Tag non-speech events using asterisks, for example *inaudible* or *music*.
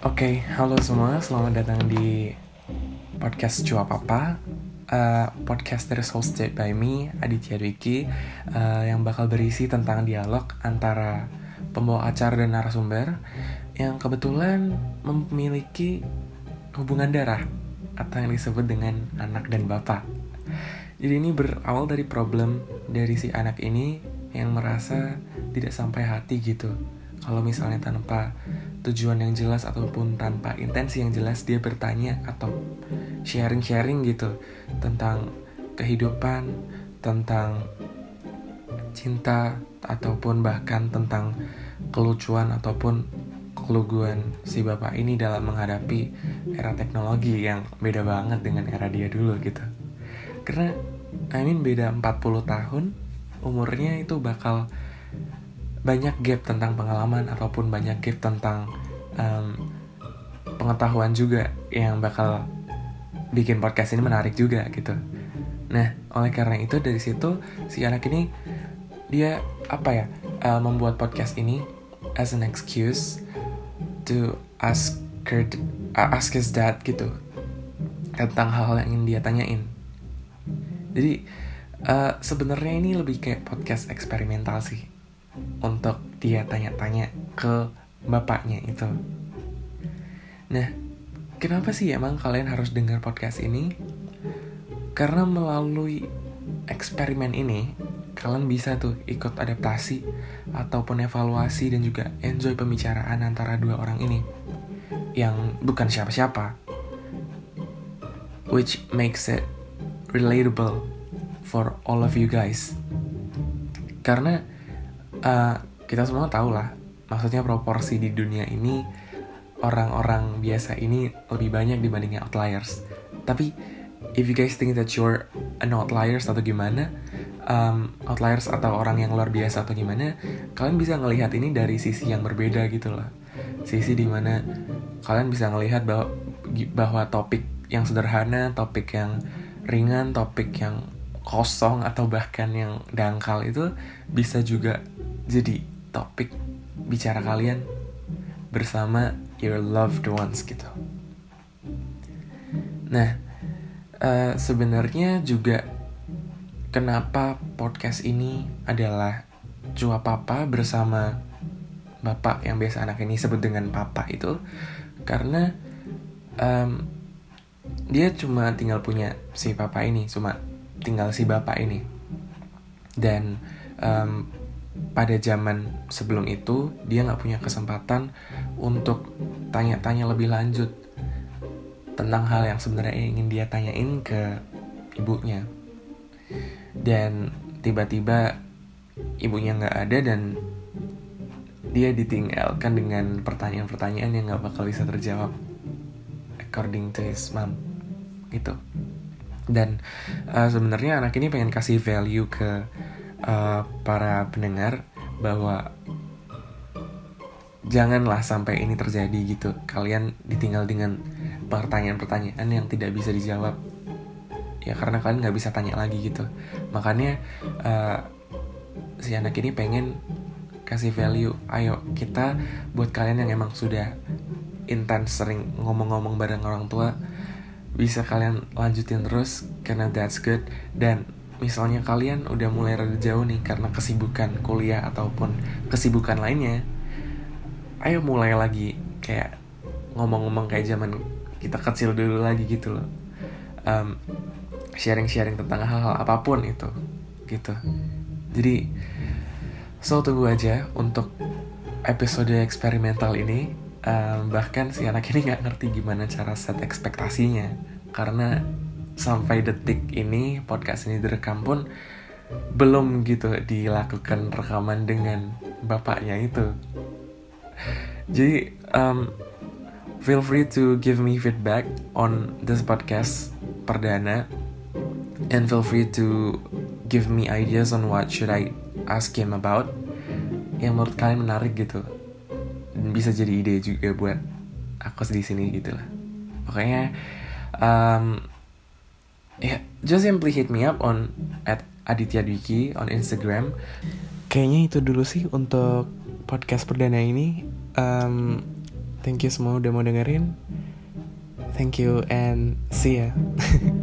Oke, halo semua, selamat datang di podcast Cua Papa. Uh, Podcast that is hosted by me, Aditya Dwiki uh, Yang bakal berisi tentang dialog antara pembawa acara dan narasumber Yang kebetulan memiliki hubungan darah Atau yang disebut dengan anak dan bapak. Jadi ini berawal dari problem dari si anak ini Yang merasa tidak sampai hati gitu. Kalau misalnya tanpa tujuan yang jelas ataupun tanpa intensi yang jelas dia bertanya atau sharing-sharing gitu tentang kehidupan, tentang cinta ataupun bahkan tentang kelucuan ataupun keluguan si bapak ini dalam menghadapi era teknologi yang beda banget dengan era dia dulu gitu. Karena I mean beda 40 tahun umurnya itu bakal banyak gap tentang pengalaman ataupun banyak gap tentang um, pengetahuan juga yang bakal bikin podcast ini menarik juga gitu. Nah, oleh karena itu dari situ si anak ini dia apa ya uh, membuat podcast ini as an excuse to ask her, uh, ask his dad gitu tentang hal-hal yang ingin dia tanyain. Jadi uh, sebenarnya ini lebih kayak podcast eksperimental sih untuk dia tanya-tanya ke bapaknya itu. Nah, kenapa sih emang kalian harus dengar podcast ini? Karena melalui eksperimen ini, kalian bisa tuh ikut adaptasi ataupun evaluasi dan juga enjoy pembicaraan antara dua orang ini yang bukan siapa-siapa. Which makes it relatable for all of you guys. Karena uh, kita semua tahu lah maksudnya proporsi di dunia ini orang-orang biasa ini lebih banyak dibandingin outliers. Tapi if you guys think that you're an outliers atau gimana um, outliers atau orang yang luar biasa atau gimana kalian bisa ngelihat ini dari sisi yang berbeda gitu loh. Sisi di mana kalian bisa ngelihat bahwa bahwa topik yang sederhana topik yang ringan topik yang kosong atau bahkan yang dangkal itu bisa juga jadi topik bicara kalian bersama your loved ones gitu. Nah, uh, sebenarnya juga kenapa podcast ini adalah cua papa bersama bapak yang biasa anak ini sebut dengan papa itu karena um, dia cuma tinggal punya si papa ini, cuma tinggal si bapak ini. Dan um, pada zaman sebelum itu dia nggak punya kesempatan untuk tanya-tanya lebih lanjut tentang hal yang sebenarnya ingin dia tanyain ke ibunya. Dan tiba-tiba ibunya nggak ada dan dia ditinggalkan dengan pertanyaan-pertanyaan yang nggak bakal bisa terjawab according to his mom gitu dan uh, sebenarnya anak ini pengen kasih value ke uh, para pendengar bahwa janganlah sampai ini terjadi gitu. Kalian ditinggal dengan pertanyaan-pertanyaan yang tidak bisa dijawab. Ya karena kalian nggak bisa tanya lagi gitu. Makanya uh, si anak ini pengen kasih value. Ayo kita buat kalian yang emang sudah intens sering ngomong-ngomong bareng orang tua bisa kalian lanjutin terus karena that's good. Dan misalnya kalian udah mulai rada jauh nih karena kesibukan kuliah ataupun kesibukan lainnya ayo mulai lagi kayak ngomong-ngomong kayak zaman kita kecil dulu lagi gitu loh. Um, sharing-sharing tentang hal-hal apa pun itu gitu. Jadi so tunggu aja untuk episode eksperimental ini um, bahkan si anak ini nggak ngerti gimana cara set ekspektasinya. Karena sampai detik ini podcast ini direkam pun belum gitu dilakukan rekaman dengan bapaknya itu. Jadi um, feel free to give me feedback on this podcast perdana. And feel free to give me ideas on what should I ask him about. Yang menurut kalian menarik gitu bisa jadi ide juga buat aku di sini gitu lah. Pokoknya um, ya just simply hit me up on at Aditya Dwiki on Instagram. Kayaknya itu dulu sih untuk podcast perdana ini. Um, thank you semua udah mau dengerin. Thank you and see ya *laughs*